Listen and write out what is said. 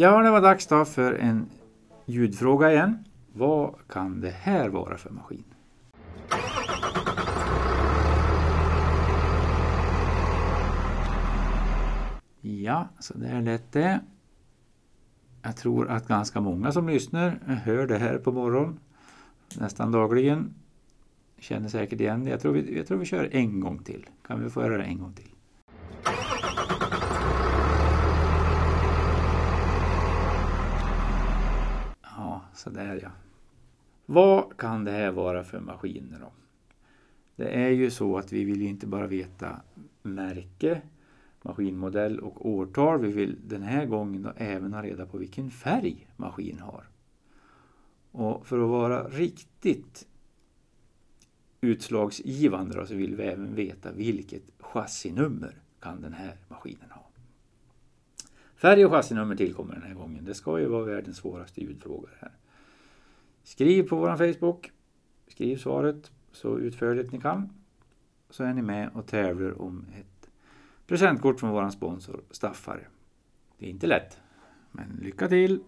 Ja, det var dags då för en ljudfråga igen. Vad kan det här vara för maskin? Ja, så där lät det. Jag tror att ganska många som lyssnar hör det här på morgonen nästan dagligen. Känner säkert igen det. Jag tror vi, jag tror vi kör en gång till. Kan vi få höra det en gång till? Ja, så där ja. Vad kan det här vara för maskiner då? Det är ju så att vi vill inte bara veta märke, maskinmodell och årtal. Vi vill den här gången då även ha reda på vilken färg maskin har. Och för att vara riktigt utslagsgivande då, så vill vi även veta vilket chassinummer kan den här maskinen ha. Färg och chassinummer tillkommer den här gången. Det ska ju vara världens svåraste ljudfråga här. Skriv på vår Facebook. Skriv svaret så utförligt ni kan. Så är ni med och tävlar om ett presentkort från vår sponsor Staffare. Det är inte lätt, men lycka till!